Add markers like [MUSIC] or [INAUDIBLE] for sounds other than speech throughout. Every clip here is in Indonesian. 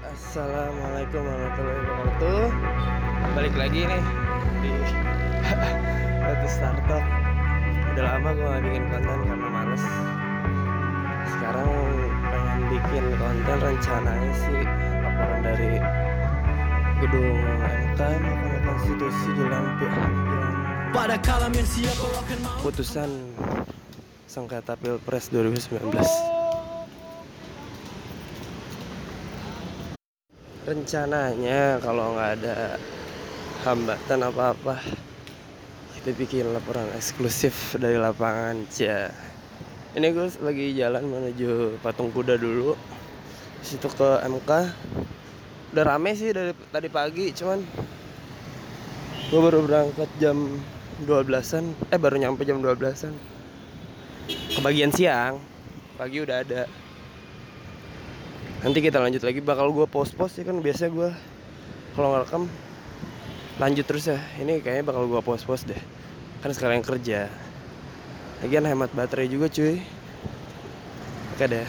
Assalamualaikum warahmatullahi wabarakatuh. Balik lagi nih di [LAUGHS] Batu Startup. Udah lama gue gak bikin konten karena males. Sekarang pengen bikin konten rencananya sih Laporan dari gedung MK Mahkamah Konstitusi Jelang Pada kalam yang siap Putusan sengketa Pilpres 2019 rencananya kalau nggak ada hambatan apa-apa kita bikin laporan eksklusif dari lapangan Cia. Ini gue lagi jalan menuju patung kuda dulu. Situ ke MK udah rame sih dari tadi pagi cuman gue baru berangkat jam 12an eh baru nyampe jam 12an kebagian siang pagi udah ada nanti kita lanjut lagi. Bakal gue post post ya kan biasa gue kalau ngerekam lanjut terus ya. Ini kayaknya bakal gue post post deh. Kan sekarang kerja. Lagian hemat baterai juga cuy. Oke deh.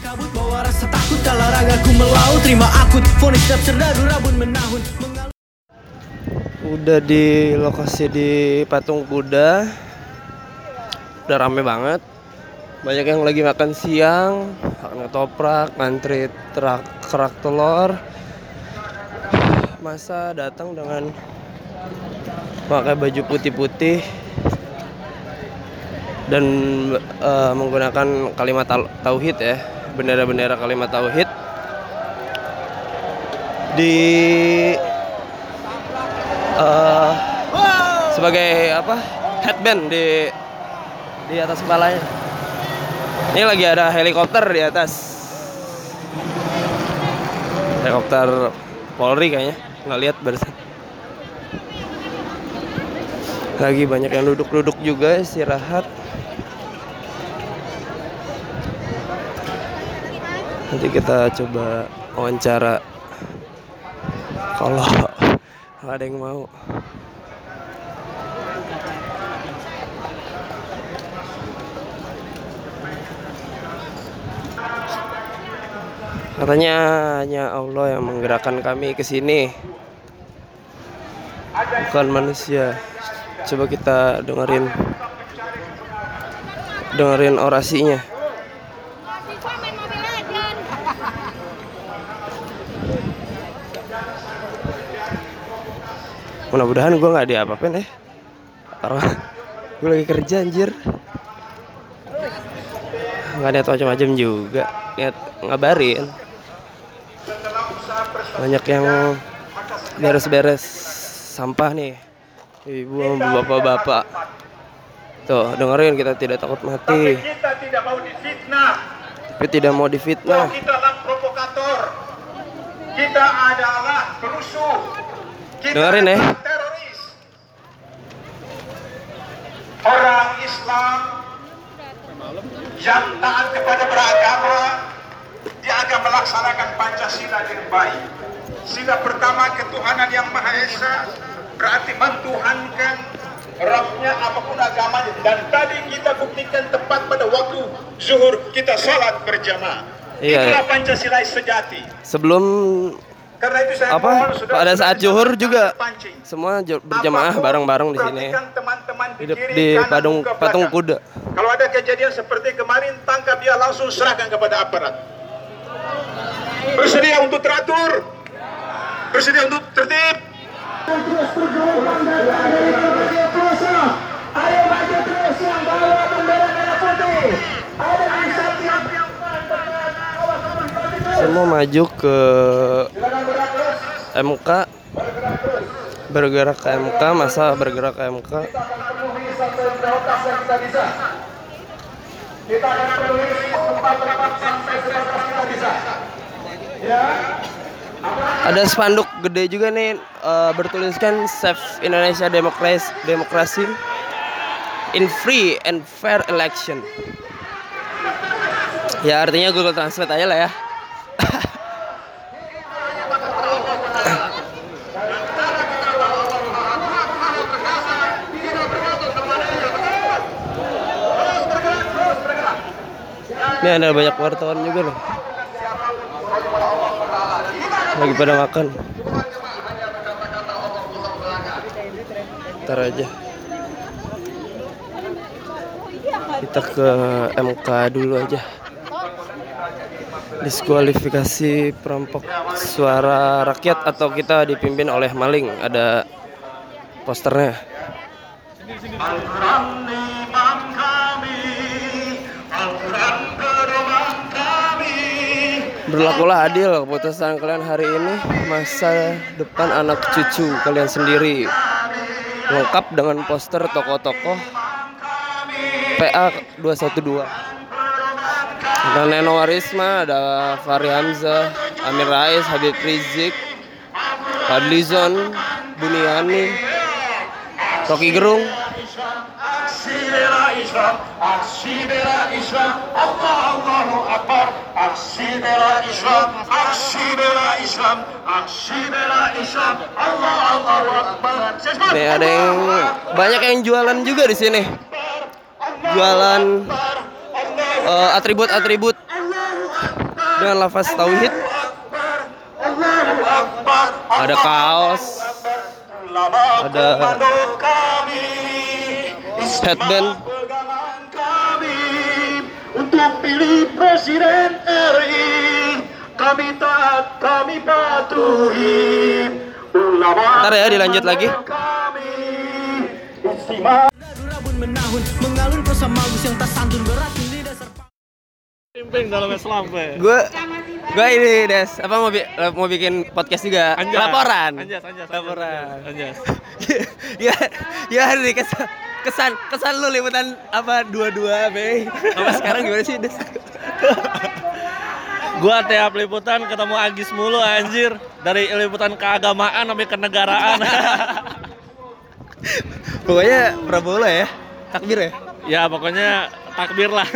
Kabut bawa rasa takut Kala ragaku melaut. Terima akut Fonis serdadu rabun menahun. Udah di lokasi di patung kuda. Udah rame banget banyak yang lagi makan siang makan ketoprak ngantri terak kerak telur. Masa datang dengan pakai baju putih-putih dan eh, menggunakan kalimat tau- tauhid ya bendera-bendera kalimat tauhid. Di eh, sebagai apa? Headband di di atas kepalanya ini lagi ada helikopter di atas. Helikopter Polri kayaknya. Nggak lihat barusan. Lagi banyak yang duduk-duduk juga istirahat. Nanti kita coba wawancara. Kalau ada yang mau Katanya hanya Allah yang menggerakkan kami ke sini. Bukan manusia. Coba kita dengerin dengerin orasinya. Mudah-mudahan gue nggak diapa-apain ya. Karena gue lagi kerja anjir. Nggak niat macam-macam juga. Niat ngabarin. Banyak yang beres-beres sampah nih. Ibu bapak-bapak. Tuh, dengerin kita tidak takut mati, kita tidak mau difitnah. tapi tidak mau difitnah. Kita adalah provokator. Kita adalah perusuh. Kita Dengerin ya. teroris. Orang Islam yang taat kepada beragama, dia akan melaksanakan Pancasila dengan baik. Sila pertama ketuhanan yang Maha Esa berarti mentuhankan Rabbnya apa pun agamanya dan tadi kita buktikan tepat pada waktu zuhur kita sholat berjamaah. Iya, Itulah iya. Pancasila sejati. Sebelum Karena itu saya apa mohon pada saat zuhur juga terpancing. semua berjamaah bareng-bareng di sini teman-teman di, Di, kiri, di kanan, patung kuda. Kalau ada kejadian seperti kemarin, tangkap dia langsung serahkan kepada aparat. Bersedia untuk teratur? Bersedia untuk tertib? Semua maju ke MK bergerak ke MK masa bergerak ke MK kita bisa. Kita akan penuhi tempat tempat sampai sebatas kita bisa. Ya. Ada spanduk gede juga nih eh, bertuliskan Save Indonesia Demokrasi Demokrasi in free and fair election ya artinya Google Translate aja lah ya Ini ada banyak wartawan juga loh. Lagi pada makan. Ntar aja. Kita ke MK dulu aja. Diskualifikasi perampok suara rakyat atau kita dipimpin oleh maling. Ada posternya Berlakulah adil keputusan kalian hari ini Masa depan anak cucu kalian sendiri. Lengkap dengan poster tokoh-tokoh PA 212 Ada Neno Warisma, ada Fahri Hamzah, Amir Rais, Habib Rizik Fadlizon, Buniani Rocky Gerung. Islam Allah Aksi bela Islam Aksi bela Islam Allah Allahu Akbar Nih ada yang banyak yang jualan juga di sini. Jualan eh, atribut-atribut dengan lafaz tauhid. Ada kaos, Ada headband. untuk pilih presiden RI kami taat kami patuhi ulama Ntar ya, dilanjut lagi. kami istimewa menahun Mengalun prosa magus yang Beracun lidah serpa Gue gue ini Des, apa mau bi- mau bikin podcast juga? Laporan. Anjas, anjas, Laporan. anjas. [LAUGHS] ya, ya hari kesan, kesan kesan lu liputan apa dua-dua be. Apa sekarang gimana sih Des? Gua tiap liputan ketemu Agis mulu anjir. Dari liputan keagamaan sampai kenegaraan. [LAUGHS] Pokoknya Prabowo lah ya, takbir ya. ya pokoknya takbir lah.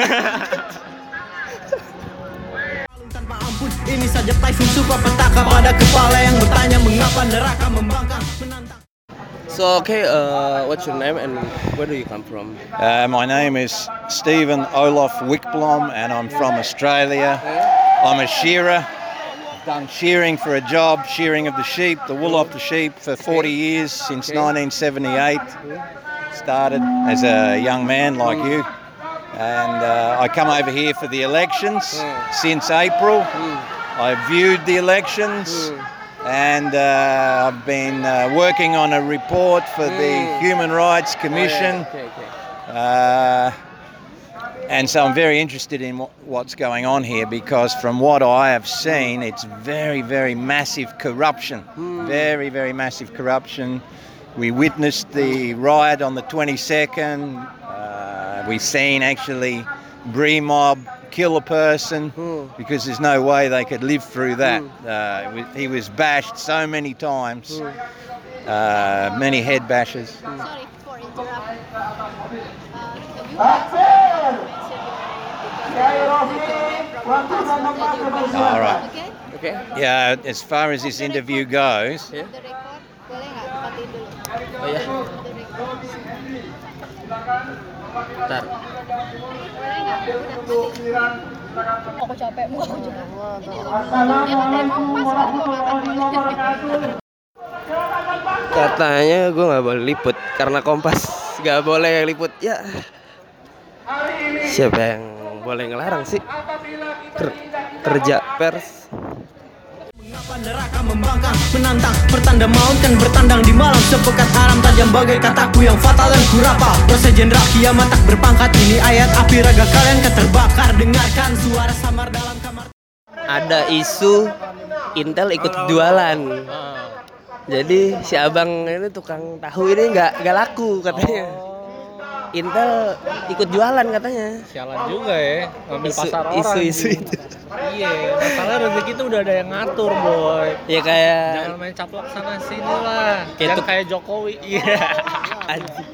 tanpa ampun Ini saja Typhoon Super petaka pada kepala yang bertanya Mengapa neraka membangkang Menantang So okay, uh, what's your name and where do you come from? Uh, my name is Stephen Olaf Wickblom and I'm from Australia. I'm a shearer. I've done shearing for a job, shearing of the sheep, the wool off the sheep for 40 years since 1978. Started as a young man like you. And uh, I come over here for the elections since April. I viewed the elections and uh, I've been uh, working on a report for the Human Rights Commission. Okay, okay. Uh, and so I'm very interested in what, what's going on here because, from what I have seen, it's very, very massive corruption. Very, very massive corruption. We witnessed the riot on the 22nd. Uh, we've seen actually Bree Mob kill a person because there's no way they could live through that. Uh, he was bashed so many times, uh, many head bashes. Sorry for interrupt. All right. Okay. Yeah, as far as this interview goes, Yeah. matiin dulu? Oh ya, bentar. Aku capek, muka aku juga. Katanya gue nggak boleh liput karena Kompas nggak boleh liput. Ya, siapa yang boleh ngelarang sih? Ker- kerja pers. Mengapa neraka membangkang Menantang Pertanda maut kan bertandang di malam Sepekat haram tajam bagai kataku yang fatal dan kurapa jenderal kiamat tak berpangkat Ini ayat api raga kalian kan terbakar Dengarkan suara samar dalam kamar Ada isu Intel ikut jualan. Jadi si abang ini tukang tahu ini nggak nggak laku katanya. Intel ikut jualan katanya. Sialan juga ya, ngambil Isu, pasar orang. isu-isu itu. Iya, masalah rezeki itu udah ada yang ngatur, boy. Ya kayak Jangan main caplok sana sini lah. Kayak Kayak tuk- kayak Jokowi. Iya. [LAUGHS] Anjing.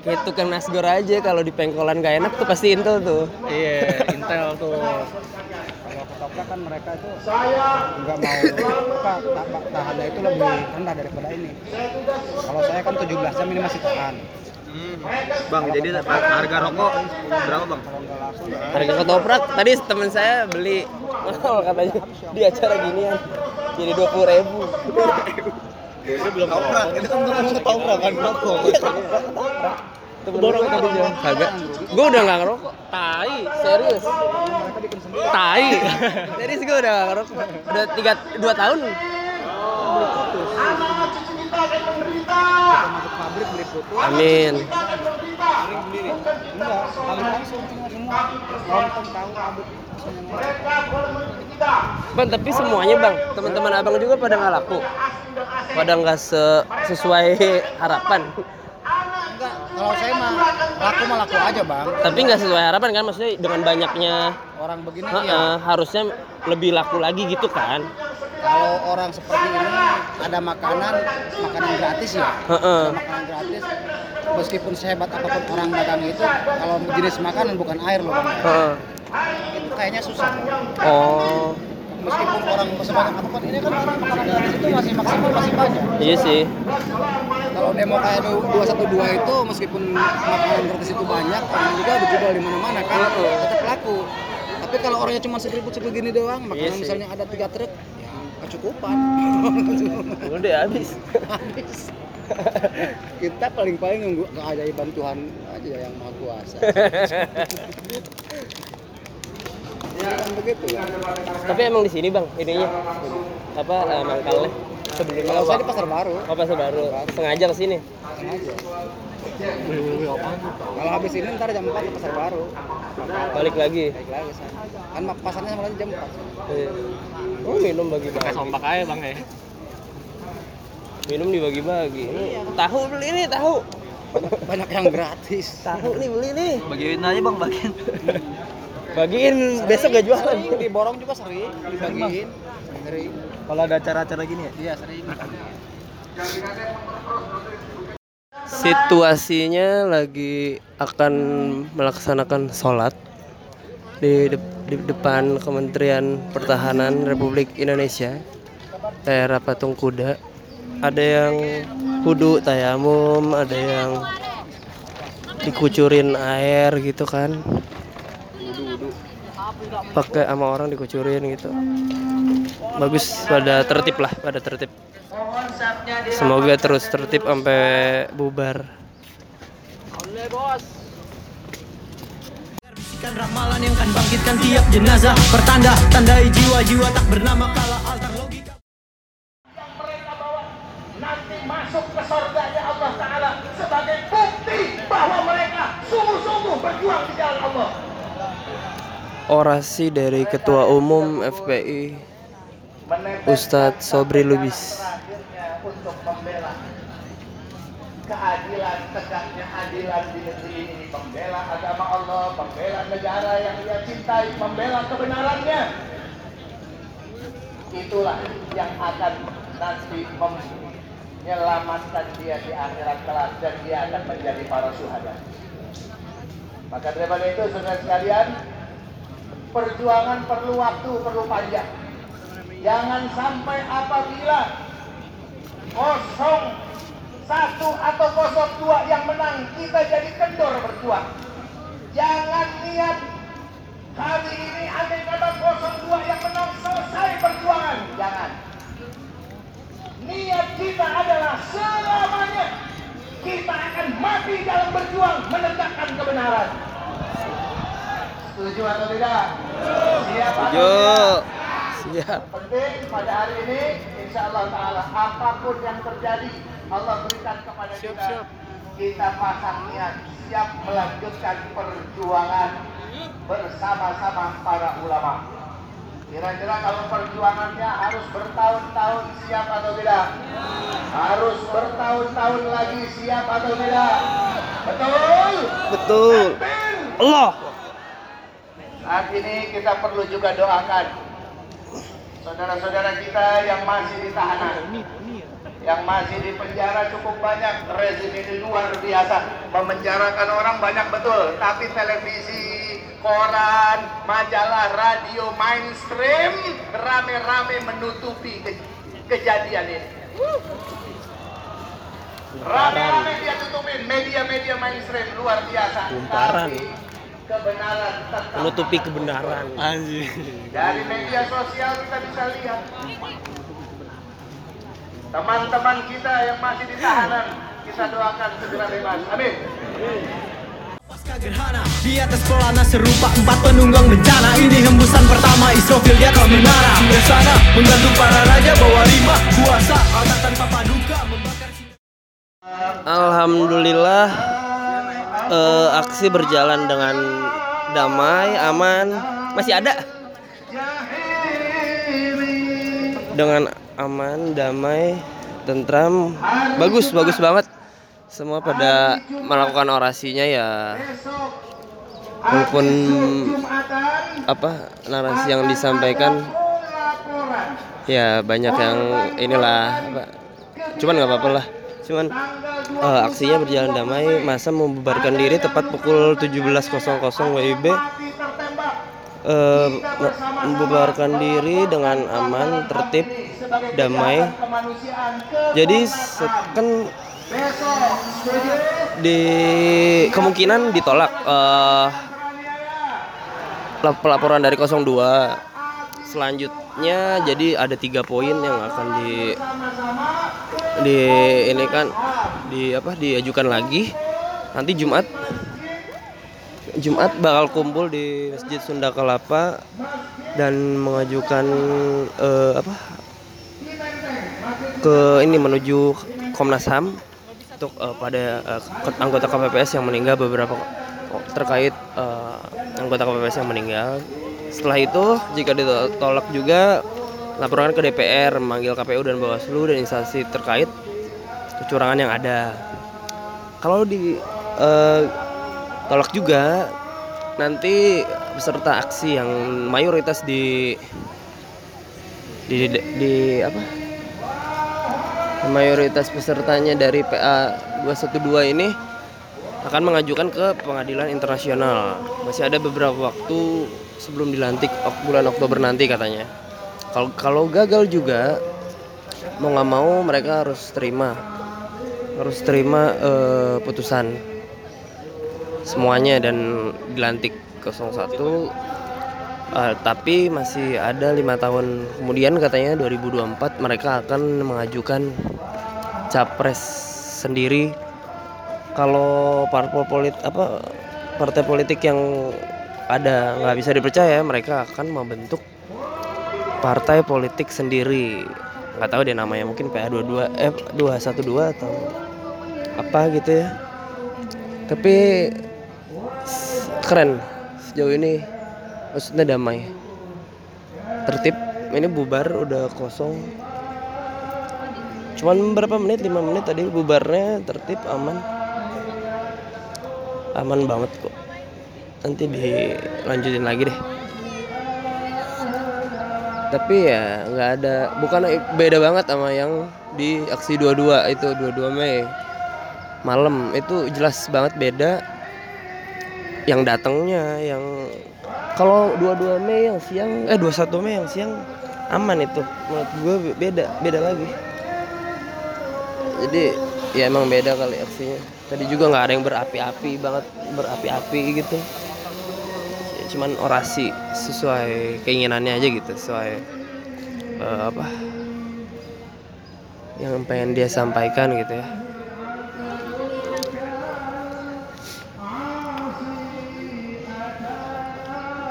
Kayak tukang nasgor aja kalau di pengkolan gak enak tuh pasti Intel tuh. Iya, [LAUGHS] Intel tuh. ketoprak kan mereka itu nggak mau apa ta- ta- tahannya itu lebih rendah daripada ini kalau saya kan 17 jam ini masih tahan Bang, jadi harga rokok berapa bang? Harga ketoprak tadi teman saya beli. Mahal katanya. Di acara ginian. Jadi dua puluh ribu. Taurat, itu kan belum taurat kan? Rokok. tadi jual kagak gue udah nggak ngerokok. Tai serius. Tai. [LAUGHS] Serius gue udah nggak ngerokok. Udah tiga dua tahun. Putus amin. Bang tapi semuanya bang teman-teman abang juga pada nggak laku. Pada nggak se- sesuai harapan. Enggak kalau saya mah laku mah laku aja bang. Tapi nggak sesuai harapan kan maksudnya dengan banyaknya orang begini Heeh, ya harusnya lebih laku lagi gitu kan kalau orang seperti ini ada makanan makanan gratis ya? Heeh. Ada makanan gratis. Meskipun sehebat apa pun orang dagang itu kalau jenis makanan bukan air loh bang. Heeh. itu kayaknya susah. Oh. Meskipun orang sebanyak apa pun ini kan orang makanan gratis itu masih maksimal masih banyak. Iya sih. Kalau demo kayak du- 212 itu meskipun makanan gratis itu banyak orang juga dijual di mana-mana kan. Tetap laku. Tapi kalau orangnya cuma segeribut segini doang makanan Iya sih. misalnya ada tiga truk kecukupan. [LAUGHS] Udah habis. Habis. [LAUGHS] Kita paling-paling nunggu keajaiban Tuhan aja yang maha kuasa. [LAUGHS] Ya kan begitu ya. Tapi emang di sini bang ininya. Apa eh, mangkalnya? Sebelumnya kalau saya di pasar baru. Oh pasar baru. Sengaja ke sini? Sengaja. Kalau habis ini ntar jam 4 ke pasar baru. Balik lagi? Baik lagi sana kan pasarnya sama lagi jam 4 Iya. Oh minum bagi-bagi? Kayak sompak aja bang ya. minum dibagi-bagi. Ini tahu beli nih tahu. Banyak yang gratis. Tahu nih beli nih. Bagiin aja bang, bagiin. bagiin besok gak jualan. Sering diborong juga sering. Dibagiin sering. Kalau ada acara-acara gini ya? iya sering. Situasinya lagi akan melaksanakan sholat di, de- di depan Kementerian Pertahanan Republik Indonesia daerah Patung Kuda. Ada yang kudu tayamum ada yang dikucurin air gitu kan. Pakai sama orang dikucurin gitu. Bagus pada tertib lah pada tertib. Semoga terus tertib sampai bubar Bisikan ramalan yang kan bangkitkan tiap jenazah. Pertanda, tandai jiwa-jiwa tak bernama kala altar logika. Nanti masuk ke surganya Allah Ta'ala sebagai bukti bahwa mereka sungguh-sungguh berjuang di jalan Allah. orasi dari Ketua Umum FPI Ustadz Sobri Lubis. Akhirnya untuk membela keadilan, tegaknya adilan di negeri ini, membela agama Allah, membela negara yang dia cintai, membela kebenarannya. Itulah yang akan nanti menyelamatkan dia di akhirat kelak dan dia akan menjadi para syuhada. Maka daripada itu saudara sekalian, perjuangan perlu waktu, perlu panjang. Jangan sampai apabila kosong satu atau kosong dua yang menang kita jadi kendor berjuang. Jangan niat kali ini andai kata kosong dua yang menang selesai perjuangan. Jangan. Niat kita adalah selamanya kita akan mati dalam berjuang menegakkan kebenaran. Setuju atau tidak? Siap atau tidak? siap penting pada hari ini insya Allah Ta'ala apa pun yang terjadi Allah berikan kepada kita kita pasang niat siap melanjutkan perjuangan bersama-sama para ulama. Kira-kira kalau perjuangannya harus bertahun-tahun siap atau tidak? Harus bertahun-tahun lagi siap atau tidak? Betul? Betul. Allah. Saat ini kita perlu juga doakan saudara-saudara kita yang masih di tahanan, yang masih di penjara cukup banyak. Rezim ini luar biasa, memenjarakan orang banyak betul. Tapi televisi, koran, majalah, radio, mainstream rame-rame menutupi ke- kejadian ini. Rame-rame dia tutupin media-media mainstream luar biasa. Kumparan. Tapi kebenaran tetap menutupi kebenaran Anjir. Dari media sosial kita bisa lihat teman-teman kita yang masih di tahanan kita doakan segera bebas. Amin. Pasca gerhana Di atas pelana serupa empat penunggang bencana Ini hembusan pertama Israfil di atas menara Sudah sana menggantung para raja bawa rimba Kuasa altar tanpa paduka Membakar Alhamdulillah eh, aksi berjalan dengan damai, aman, masih ada. Dengan aman, damai, tentram, bagus, bagus banget. Semua pada melakukan orasinya ya, walaupun apa narasi yang disampaikan ya banyak yang inilah apa cuman nggak apa-apa lah. Cuman eh, aksinya berjalan damai. Masa membubarkan diri tepat pukul 17.00 WIB eh, me- membubarkan diri dengan aman tertib damai. Jadi kan di kemungkinan ditolak eh, lap- pelaporan dari 02 selanjutnya jadi ada tiga poin yang akan di di ini kan di apa diajukan lagi. Nanti Jumat Jumat bakal kumpul di Masjid Sunda Kelapa dan mengajukan eh, apa ke ini menuju Komnas HAM untuk eh, pada ke- anggota KPPS yang meninggal beberapa terkait eh, anggota KPPS yang meninggal. Setelah itu jika ditolak juga laporan ke DPR, memanggil KPU dan Bawaslu dan instansi terkait kecurangan yang ada. Kalau di eh, tolak juga nanti peserta aksi yang mayoritas di di, di, di- apa mayoritas pesertanya dari PA 212 ini akan mengajukan ke pengadilan internasional. Masih ada beberapa waktu sebelum dilantik bulan Oktober nanti katanya. Kalau kalau gagal juga mau nggak mau mereka harus terima harus terima eh, putusan semuanya dan dilantik 01 Eh, tapi masih ada lima tahun. Kemudian katanya 2024 mereka akan mengajukan capres sendiri. Kalau parpol polit apa partai politik yang ada nggak bisa dipercaya mereka akan membentuk partai politik sendiri. Nggak tahu deh namanya mungkin PA22 eh 212 atau apa gitu ya. Tapi keren. Sejauh ini maksudnya damai. Tertib ini bubar udah kosong. Cuman berapa menit? 5 menit tadi bubarnya tertib aman. Aman banget kok. Nanti dilanjutin lagi deh. Tapi ya nggak ada bukan beda banget sama yang di aksi 22 itu 22 Mei. Malam itu jelas banget beda yang datangnya yang kalau 22 Mei yang siang eh 21 Mei yang siang aman itu. Menurut gue beda beda lagi. Jadi ya emang beda kali aksinya. Tadi juga nggak ada yang berapi-api banget berapi-api gitu. Ya, cuman orasi sesuai keinginannya aja gitu sesuai eh, apa yang pengen dia sampaikan gitu ya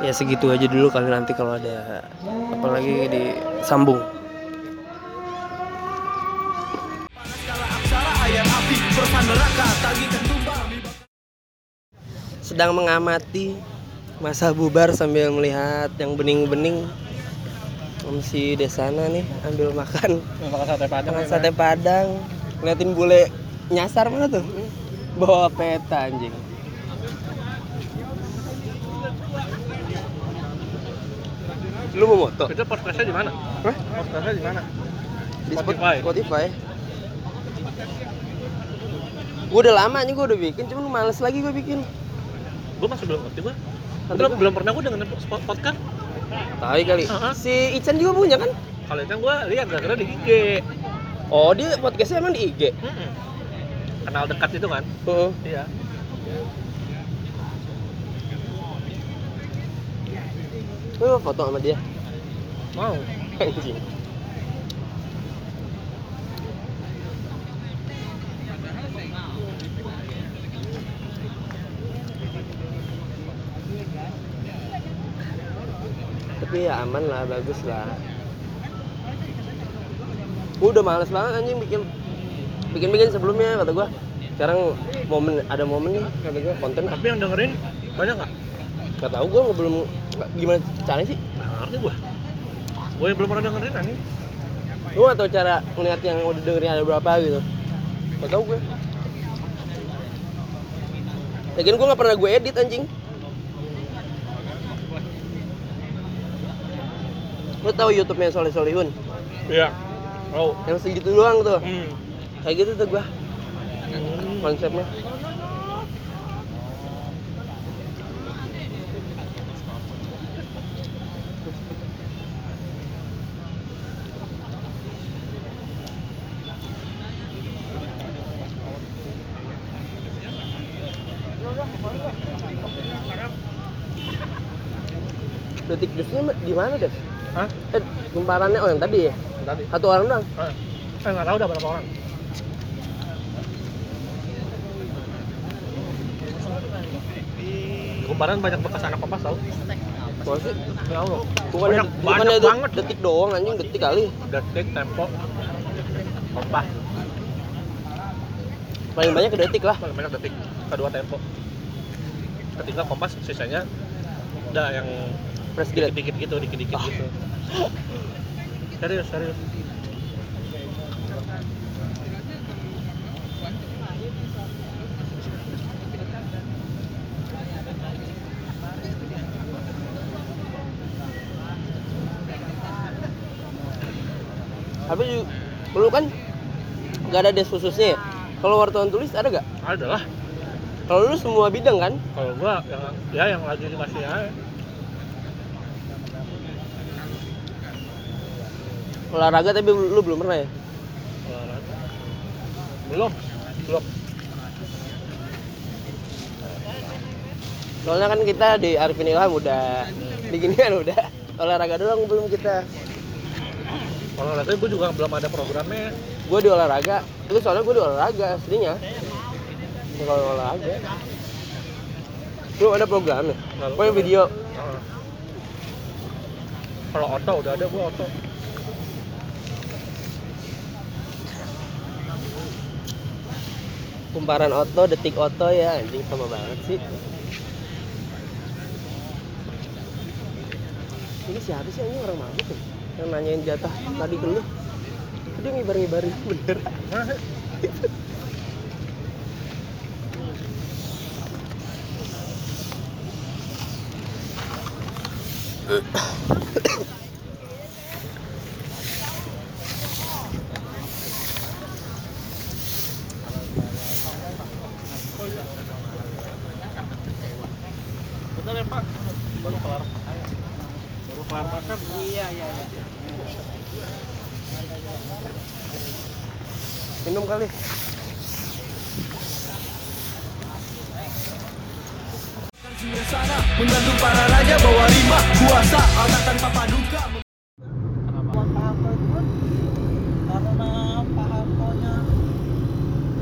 ya segitu aja dulu kali nanti kalau ada apalagi disambung. Sedang mengamati masa bubar sambil melihat yang bening-bening. Om si Desana nih ambil makan. Makan sate padang. makan sate padang. Ngeliatin bule nyasar mana tuh? Bawa peta anjing lu mau moto Itu podcastnya di mana? Hah? Podcastnya di mana? di Spotify. Spotify. Gue udah lama nih gue udah bikin, cuman males lagi gue bikin. Gue masih belum ngerti gue. Belum, belum pernah gue dengerin podcast. Tahu kali. Uh-huh. Si Ican juga punya kan? Kalau itu gue lihat gara-gara di IG. Oh dia podcastnya emang di IG. Mm-mm. Kenal dekat itu kan? Heeh. Iya. Lu foto sama dia? Mau. Anjing. Tapi ya aman lah, bagus lah. Udah males banget anjing bikin bikin bikin sebelumnya kata gua. Sekarang momen ada momen nih kata gua konten Tapi yang dengerin banyak nggak? Gak tau gue belum gimana caranya sih ngerti gua. Gua yang belum pernah dengerin anjing. gue gak tau cara ngeliat yang udah dengerin ada berapa gitu gak tau gue Lagian gue gak pernah gue edit anjing Lo tau YouTube-nya Soleh Solihun? Iya. Oh. Yang segitu doang tuh Hmm. Kayak gitu tuh gue konsepnya Detik jusnya di mana deh? Hah? Eh, kumparannya oh yang tadi ya? Tadi. Satu orang doang. Eh nggak tahu udah berapa orang. Kumparan banyak bekas anak kompas tau. Masa sih? Ya Allah. Bukannya, Banyak, bukannya banyak banget. detik doang anjing, detik kali. Detik, tempo, kompas. Paling banyak ke detik lah. Paling banyak detik. Kedua tempo. Ketiga kompas, sisanya udah yang Press grade. dikit-dikit gitu, dikit-dikit gitu. [LAUGHS] Serius, serius. Tapi lu kan nggak ada des khususnya ya. Kalau wartawan tulis ada gak? Ada lah. Kalau lu semua bidang kan? Kalau gua yang ya yang lagi dikasih aja. Olahraga tapi lu belum pernah ya? Olahraga. Belum, belum. Soalnya kan kita di Arifin Ilham udah di gini kan udah olahraga doang belum kita. Olahraga gua juga belum ada programnya. Gue di olahraga, lu soalnya gue di olahraga aslinya. Ya, Kalau olahraga. Lu ada programnya? Lalu- Pokoknya video. Kalau oto udah ada gua oto. Kumparan oto, detik oto ya anjing sama banget sih. Ini siapa sih ini orang mabuk ya? Yang nanyain jatah tadi ke lu. Dia ngibar-ngibarin [LAUGHS] bener. Mana sih? Betul ya Pak? Baru kelar Baru kelar makan? Iya, iya, iya. Minum kali. sana Menggantung para raja bawa rima Kuasa alta tanpa paduka karena Pak Hartonya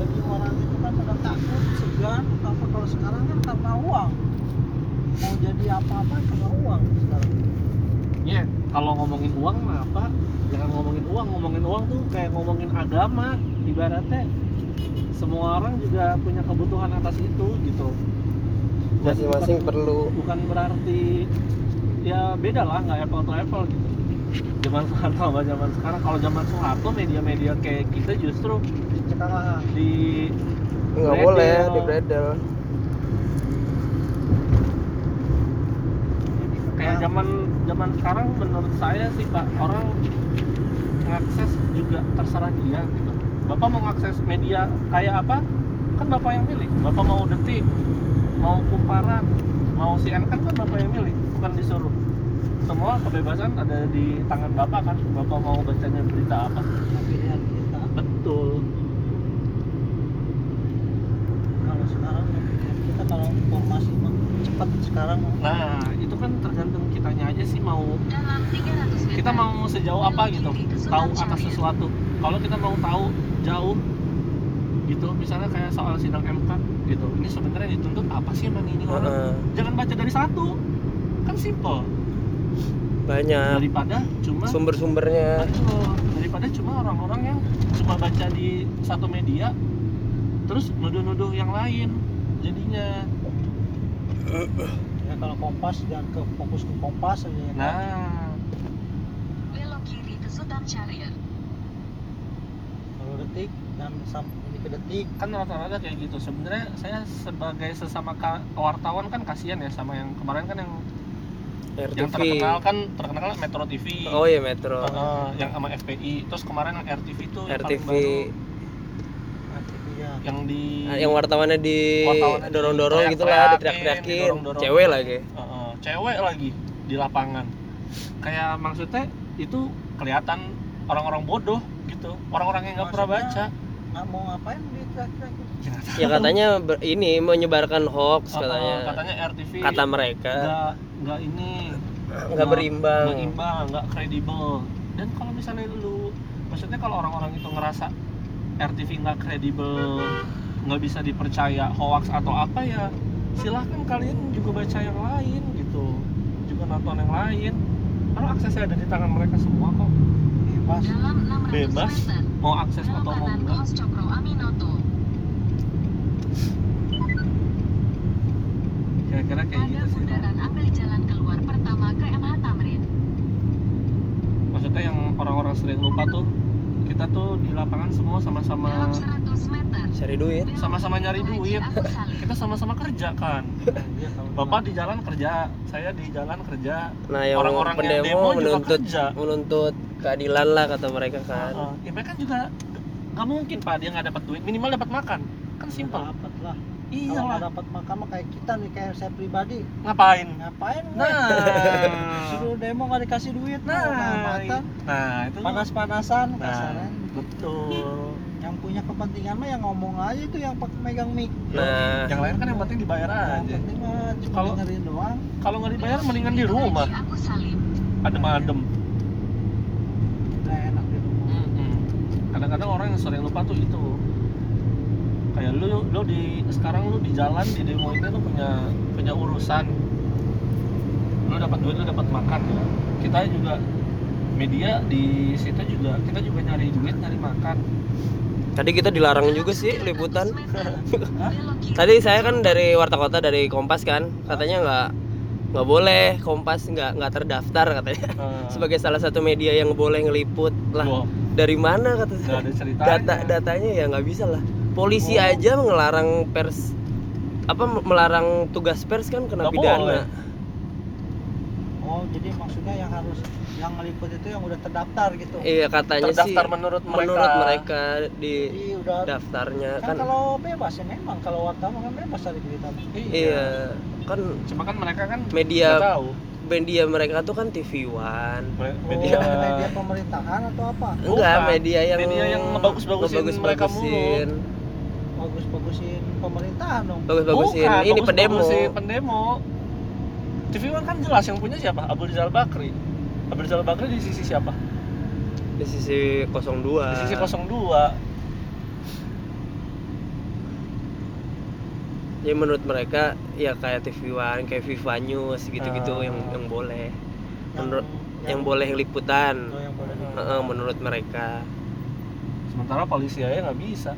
jadi orang itu kan pada takut segan apa kalau sekarang kan karena uang mau jadi apa-apa karena uang sekarang Ya, kalau ngomongin uang mah apa? Jangan ngomongin uang, ngomongin uang tuh kayak ngomongin agama ibaratnya. Semua orang juga punya kebutuhan atas itu gitu. Masing-masing perlu. bukan berarti ya beda lah nggak apple to apple gitu. Zaman [LAUGHS] Soeharto sama zaman sekarang. Kalau zaman Soeharto media-media kayak kita justru sekarang di Nggak boleh di bredel. kayak zaman zaman sekarang menurut saya sih pak orang ngakses juga terserah dia gitu bapak mau ngakses media kayak apa? Kan bapak yang milih. Bapak mau detik mau kumparan mau CNN kan kan bapak yang milih bukan disuruh. Semua kebebasan ada di tangan bapak kan? Bapak mau bacanya berita apa? Pilihan kita. Betul. Kalau sekarang pilihan kita kalau informasi cepat sekarang. Nah itu kan tergantung kita caranya aja sih mau kita mau sejauh apa gitu? Tahu atas sesuatu. Kalau kita mau tahu jauh gitu. Misalnya kayak soal sidang MK gitu. Ini sebenarnya dituntut apa sih emang ini orang? Heeh. jangan baca dari satu. Kan simple banyak. Daripada cuma sumber-sumbernya. Betul. daripada cuma orang-orang yang cuma baca di satu media terus nuduh-nuduh yang lain jadinya. [CLEARS THROAT] Ya kalau kompas jangan ke fokus ke kompas aja ya nah. Belok kiri ke Sultan Syariah. Detik dan sampai ini ke detik. Kan rata-rata kayak gitu. Sebenarnya saya sebagai sesama wartawan kan kasihan ya sama yang kemarin kan yang yang RTV terkenal kan terkenal kan Metro TV oh iya Metro. Heeh, yang sama FPI terus kemarin yang RTV tuh yang paling RTV yang di Ah, yang wartawannya di Wartawannya di dorong-dorong gitu lah teriak-teriakin, diteriak-teriakin cewek lagi. Heeh, cewek lagi di lapangan. Kayak maksudnya itu kelihatan orang-orang bodoh gitu. Orang-orang yang nggak pernah baca. nggak mau ngapain di gitu? Ya, nggak ya katanya ber- ini menyebarkan hoax katanya. katanya RTV kata mereka. nggak nggak ini. Nggak berimbang. nggak imbang nggak kredibel. Dan kalau misalnya lu maksudnya kalau orang-orang itu ngerasa RTV nggak kredibel nggak bisa dipercaya hoax atau apa ya silahkan kalian juga baca yang lain gitu. Juga nonton yang lain. Karena aksesnya ada di tangan mereka semua kok bebas Dalam 600 Bebas. mau akses atau mau enggak kira-kira kayak gitu sih bundaran ambil jalan keluar pertama ke MH Tamrin. maksudnya yang orang-orang sering lupa tuh kita tuh di lapangan semua sama-sama Dalam 100 meter. Cari duit. Sama-sama nyari duit. Kita sama-sama kerja kan? Bapak di jalan kerja saya di jalan kerja. Nah yang Orang-orang yang pendemo demo juga menuntut kerja. menuntut keadilan lah kata mereka kan. Heeh. ya mereka juga nggak mungkin pak dia nggak dapat duit. Minimal dapat makan. Kan simpel. Dapat lah iya lah dapat makan mah kayak kita nih kayak saya pribadi. Ngapain? Ngapain? Nah. [LAUGHS] Suruh demo nggak dikasih duit nah nah nah itu. Panas-panasan nah kasarnya betul yang punya kepentingan mah yang ngomong aja itu yang pakai megang mic nah. Yang lain kan yang penting dibayar yang aja. penting mah cuma Kalau- dengerin doang. kalau nggak dibayar mendingan di rumah. Adem-adem. Udah enak di rumah. Mm-mm. kadang-kadang orang yang sering lupa tuh itu. Kayak lu lu di sekarang lu di jalan di demo ini lu punya punya urusan. Lu dapat duit lu dapat makan ya. Kita juga media di situ juga kita juga nyari duit nyari makan tadi kita dilarang juga sih liputan 100 meter. Belok kiri. tadi saya kan dari warta kota dari kompas kan katanya nggak nggak boleh kompas nggak nggak terdaftar katanya Eh, [LAUGHS] sebagai salah satu media yang boleh ngeliput lah wah, dari mana kata saya data datanya ya nggak bisa lah polisi Oh. aja ngelarang pers apa melarang tugas pers kan kena Nggak pidana boleh. Oh jadi maksudnya yang harus yang ngeliput itu yang udah terdaftar gitu. Iya katanya sih terdaftar menurut mereka. menurut mereka di jadi udah. daftarnya. Kan, kan kalau bebas ya memang. Kalau wartawan kan bebas cari berita. Iya. Kan cuma kan mereka kan media tahu. media mereka tuh kan TV One. Oh, media media pemerintahan atau apa? Enggak Bukan. media yang Media yang ngebagus-bagusin mereka mulu. ngebagus-bagusin. bagus-bagusin pemerintahan dong. Bagus-bagusin. Bukan, ini bagus- pendemo. bagusin pendemo TV One kan jelas yang punya siapa? Abdul Rizal Bakri. Abdul Rizal Bakri di sisi siapa? Di sisi 02 di sisi 02 ya menurut mereka ya kayak TV One kayak Viva News gitu-gitu Ah. yang yang boleh. Yang, menurut yang boleh liputan. Oh, yang boleh. Heeh, menurut mereka. Sementara polisi aja nggak bisa.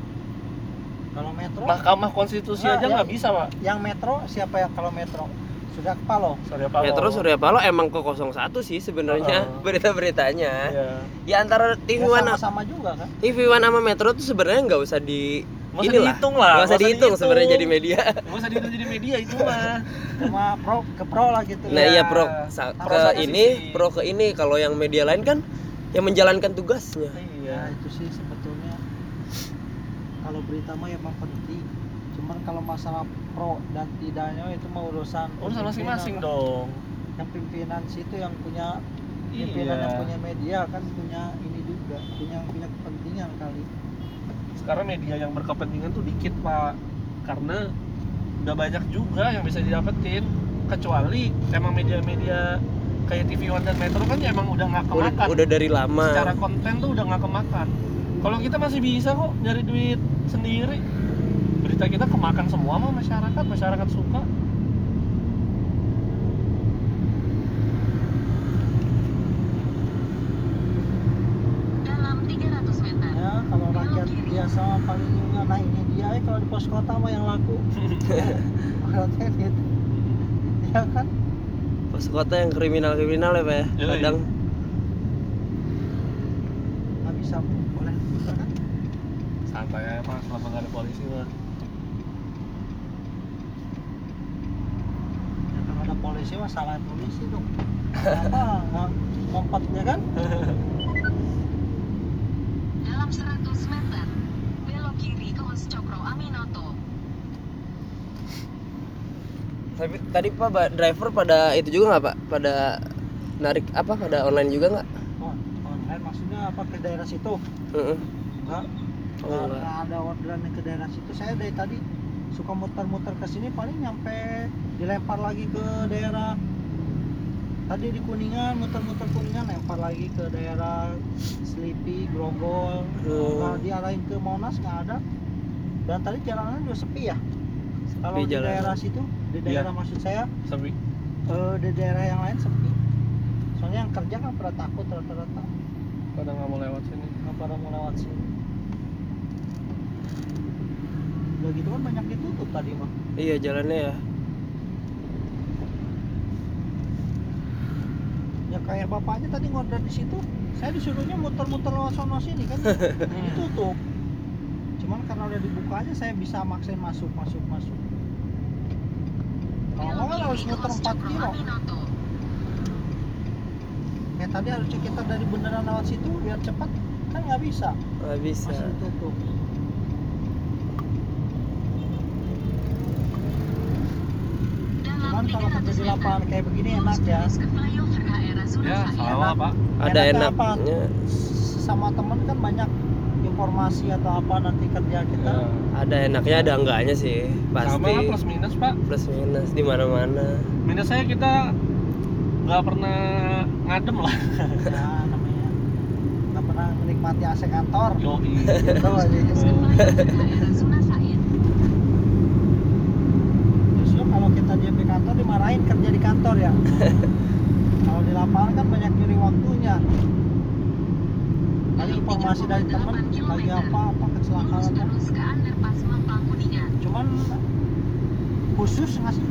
Kalau metro Mahkamah Konstitusi Nah, aja yang- nggak bisa pak. yang metro siapa yang kalau metro sudah kepalo Surya Paloh. Metro Surya Paloh emang ke 01 sih sebenarnya Heeh. berita-beritanya Iya. ya antara TV ya, One sama-sama juga kan? TV One sama Metro tuh sebenarnya nggak usah di usah inilah. dihitung lah, nggak usah dihitung sebenarnya jadi media. Nggak usah dihitung jadi media itu mah. [LAUGHS] Sama pro ke pro lah gitu. Nah Iya. iya. pro sa- ke satu ini sisi. pro ke ini kalau yang media lain kan yang menjalankan tugasnya. Ya iya itu sih sebetulnya. Kalau berita mah emang penting cuman kalau masalah pro dan tidaknya itu mah urusan urusan masing-masing dong. Yang pimpinan situ yang punya pimpinan yang iya punya media kan punya ini juga punya punya kepentingan kali. Sekarang media yang berkepentingan tuh dikit pak. Karena udah banyak juga yang bisa didapetin. Kecuali emang media-media kayak TV One dan Metro kan ya emang udah nggak udah, kemakan. udah dari lama. Secara konten tuh udah nggak kemakan. Kalau kita masih bisa kok nyari duit sendiri berita kita kemakan semua mah masyarakat masyarakat suka. Dalam 300 meter. ya kalau rakyat biasa paling juga ini dia eh, kalau di pos kota mah yang laku. [LAUGHS] Maksudnya gitu. Ya kan? Pos kota yang kriminal kriminal ya pak ya? Kadang. Nggak bisa boleh. Kan santai aja pak. Selama nggak ada polisi mah ya, kalau ada polisi mah salah polisi dong [LAUGHS] apa nggak ngompat ya kan Dalam 100 meter. Belok kiri ke Hos Cokro Aminoto. tapi tadi pak driver pada itu juga nggak pak pada narik apa pada online juga nggak oh, online maksudnya apa ke daerah situ Heeh. enggak Oh, Nggak- enggak. nggak ada orderan ke daerah situ saya dari tadi suka muter-muter ke sini paling nyampe dilempar lagi ke daerah tadi di kuningan muter-muter kuningan lempar lagi ke daerah Selipi Grogol. Oh. Nggak diarahin ke Monas nggak ada. Dan tadi jalanan udah sepi ya? Kalau di daerah situ di Iya. daerah maksud saya sepi. eh, di daerah yang lain sepi. Soalnya yang kerja kan pada takut rata-rata. Pada nggak mau lewat sini. Nggak pada mau lewat sini udah gitu kan banyak ditutup tadi mah. Iya jalannya ya. Ya kayak bapaknya tadi ngorder di situ saya disuruhnya muter-muter lewat sono sini kan. [LAUGHS] Ditutup. Cuman karena udah dibuka aja saya bisa maksain masuk masuk masuk. Kalau nggak kan harus muter Hos 4 Cokro kilo. Kayak tadi harusnya kita dari beneran lewat situ biar cepat kan nggak bisa. Nggak bisa. Masih ditutup Cuman kalau kerja 300 di meter. lapangan kayak begini enak ya. Ya sama pak. Ada Enaknya. sama temen kan banyak informasi atau apa nanti kerja kita. Ya. ada enaknya ada enggaknya sih pasti. Sama lah plus minus pak. Plus minus di mana mana minus saya kita nggak pernah ngadem lah. [LAUGHS] Ya namanya. Nggak pernah menikmati AC kantor. Yoi. Gitu aja [LAUGHS] Flyover HRA Sunasain. justru kalau kita diam di kantor dimarahin kerja di kantor ya? [LAUGHS] Kalau di lapangan kan banyak nyuri waktunya. Tadi informasi dari temen lagi apa apa kecelakaan cuman khusus nggak sih?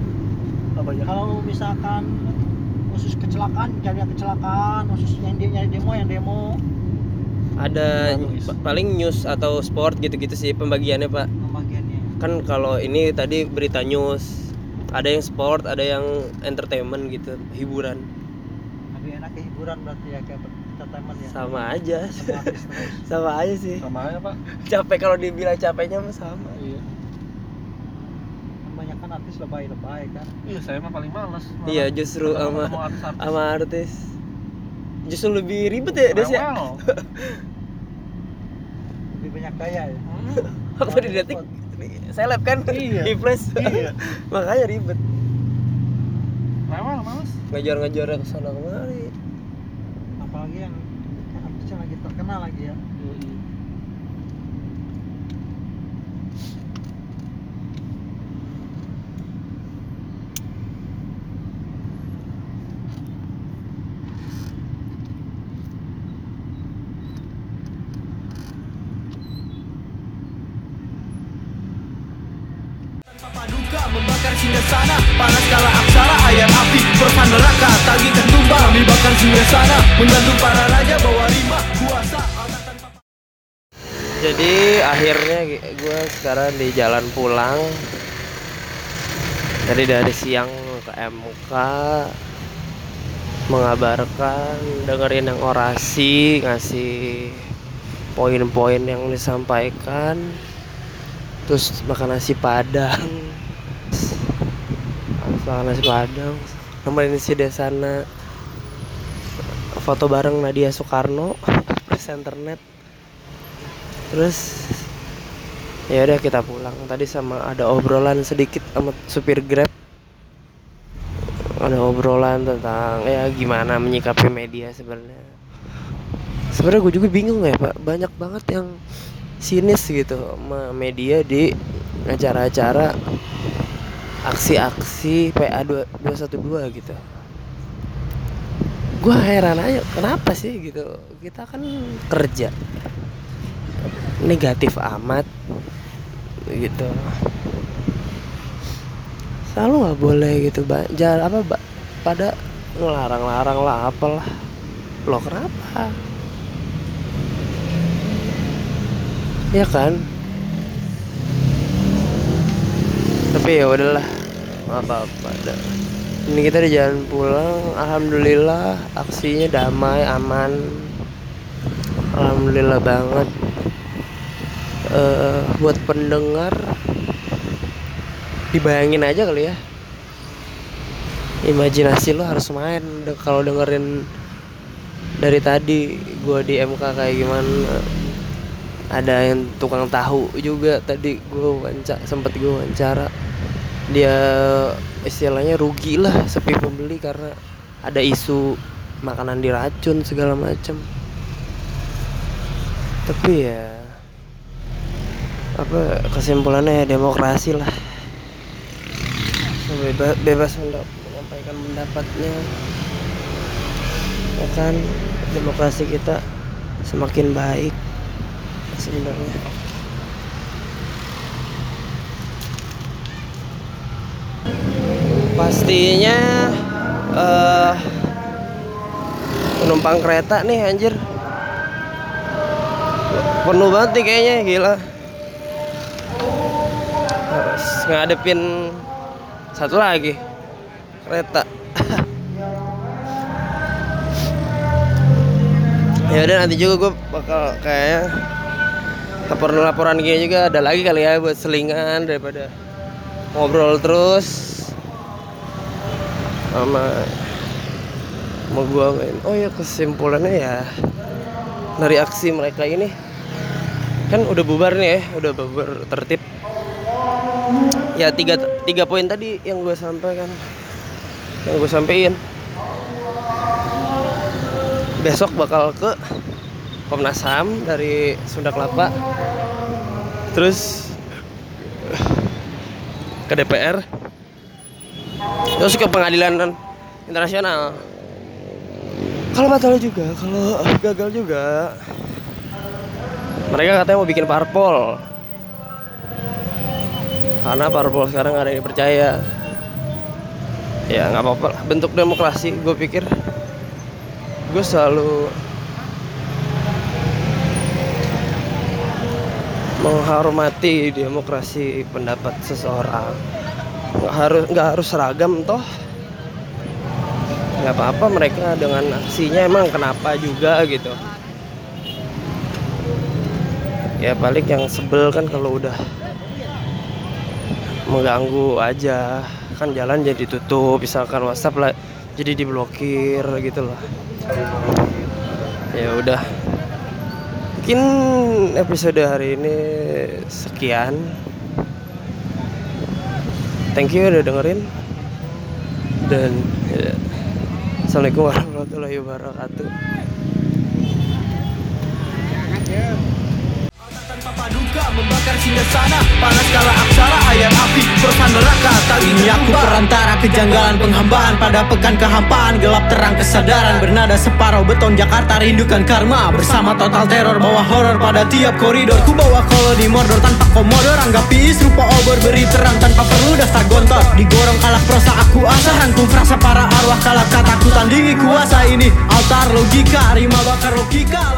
Ya? Kalau misalkan khusus kecelakaan cari yang kecelakaan khusus yang dia nyari demo yang demo. Ada Bagus. pa- paling news atau sport gitu-gitu sih pembagiannya pak. Pembagiannya. Kan kalau ini tadi berita news ada yang sport ada yang entertainment gitu hiburan. Lebih enak ke hiburan berarti ya kayak entertainment ya? Sama aja. Sama artis [LAUGHS] sama aja sih. Sama aja pak. Capek kalau dibilang capeknya sama. Iya. Kebanyakan artis lebay-lebay kan? Iya saya mah paling males. Malah. iya justru sama ketemu artis-artis. sama artis. Justru lebih ribet ya Des ya? Lebih banyak gaya ya? Hmm. [LAUGHS] apa di detik seleb kan? Iya. [LAUGHS] flash Iya. [LAUGHS] makanya ribet. Rewel males. Ngejar-ngejar ke sana kemari. Apalagi yang artisnya lagi terkenal lagi ya singgah Menggantung para raja Bawa rima Kuasa. Allah tanpa jadi akhirnya gue sekarang di jalan pulang. Tadi dari siang ke MK mengabarkan dengerin yang orasi ngasih poin-poin yang disampaikan. Terus makan nasi padang. Habis makan nasi padang nemenin si Desana foto bareng Nadia Soekarno [LAUGHS] presenter net terus ya udah kita pulang. Tadi sama ada obrolan sedikit sama supir grab. Ada obrolan tentang ya gimana menyikapi media sebenarnya. Sebenarnya gue juga bingung ya pak. Banyak banget yang sinis gitu sama media di acara-acara aksi-aksi PA 212 gitu gue heran aja kenapa sih gitu? Kita kan kerja. Negatif amat gitu. Selalu nggak boleh gitu ba- jangan apa ba- pada ngelarang-larang lah apalah. Lo kenapa? Ya kan? Tapi ya udahlah apa-apa dah. Ini kita di jalan pulang. Alhamdulillah aksinya damai aman. Alhamdulillah banget. Eh buat pendengar dibayangin aja kali ya. Imajinasi lo harus main. Kalau dengerin dari tadi gua di MK kayak gimana ada yang tukang tahu juga. Tadi gua wawancara sempet gua wawancara. Dia istilahnya rugi lah sepi pembeli karena ada isu makanan diracun segala macam tapi ya apa kesimpulannya ya demokrasi lah. Beba- bebas mendap- menyampaikan pendapatnya. Ya kan demokrasi kita semakin baik sebenarnya pastinya eh penumpang kereta nih anjir. Penuh banget nih kayaknya gila. Harus ngadepin satu lagi kereta. [LAUGHS] Ya udah nanti juga gue bakal kayaknya laporan-laporan gini juga ada lagi kali ya buat selingan daripada ngobrol terus sama mau gua main. Oh ya kesimpulannya ya dari aksi mereka ini kan udah bubar nih ya udah bubar tertib. Ya tiga tiga poin tadi yang gue sampaikan yang gue sampein. Besok bakal ke Komnas HAM dari Sunda Kelapa. Terus ke DPR terus ke pengadilan internasional. Kalau batal juga kalau gagal juga. Mereka katanya mau bikin parpol. Karena parpol sekarang ada yang dipercaya. Ya nggak apa-apa bentuk demokrasi gue pikir. Gue selalu menghormati demokrasi pendapat seseorang nggak harus nggak harus seragam toh. Nggak apa-apa mereka dengan aksinya emang kenapa juga gitu. Ya paling yang sebel kan kalau udah mengganggu aja. Kan jalan jadi tutup misalkan WhatsApp lah jadi diblokir gitu loh. Ya udah. Mungkin episode hari ini sekian thank you udah dengerin. Dan ya, assalamualaikum warahmatullahi wabarakatuh paduka membakar singgah sana. Panas kala aksara ayat api Perusahaan neraka. Ini aku perantara Kejanggalan penghambaan. Pada pekan kehampaan Gelap terang kesadaran. Bernada separuh beton Jakarta rindukan karma. Bersama total teror Bawa horor pada tiap koridor. Ku bawa koloni mordor Tanpa komodor Anggapi serupa obor Beri terang tanpa perlu daftar gontor. Digorong kalak prosa aku asah. Rangkum frasa para arwah Kalak kataku tandingi kuasa ini. Altar logika Rima bakar logika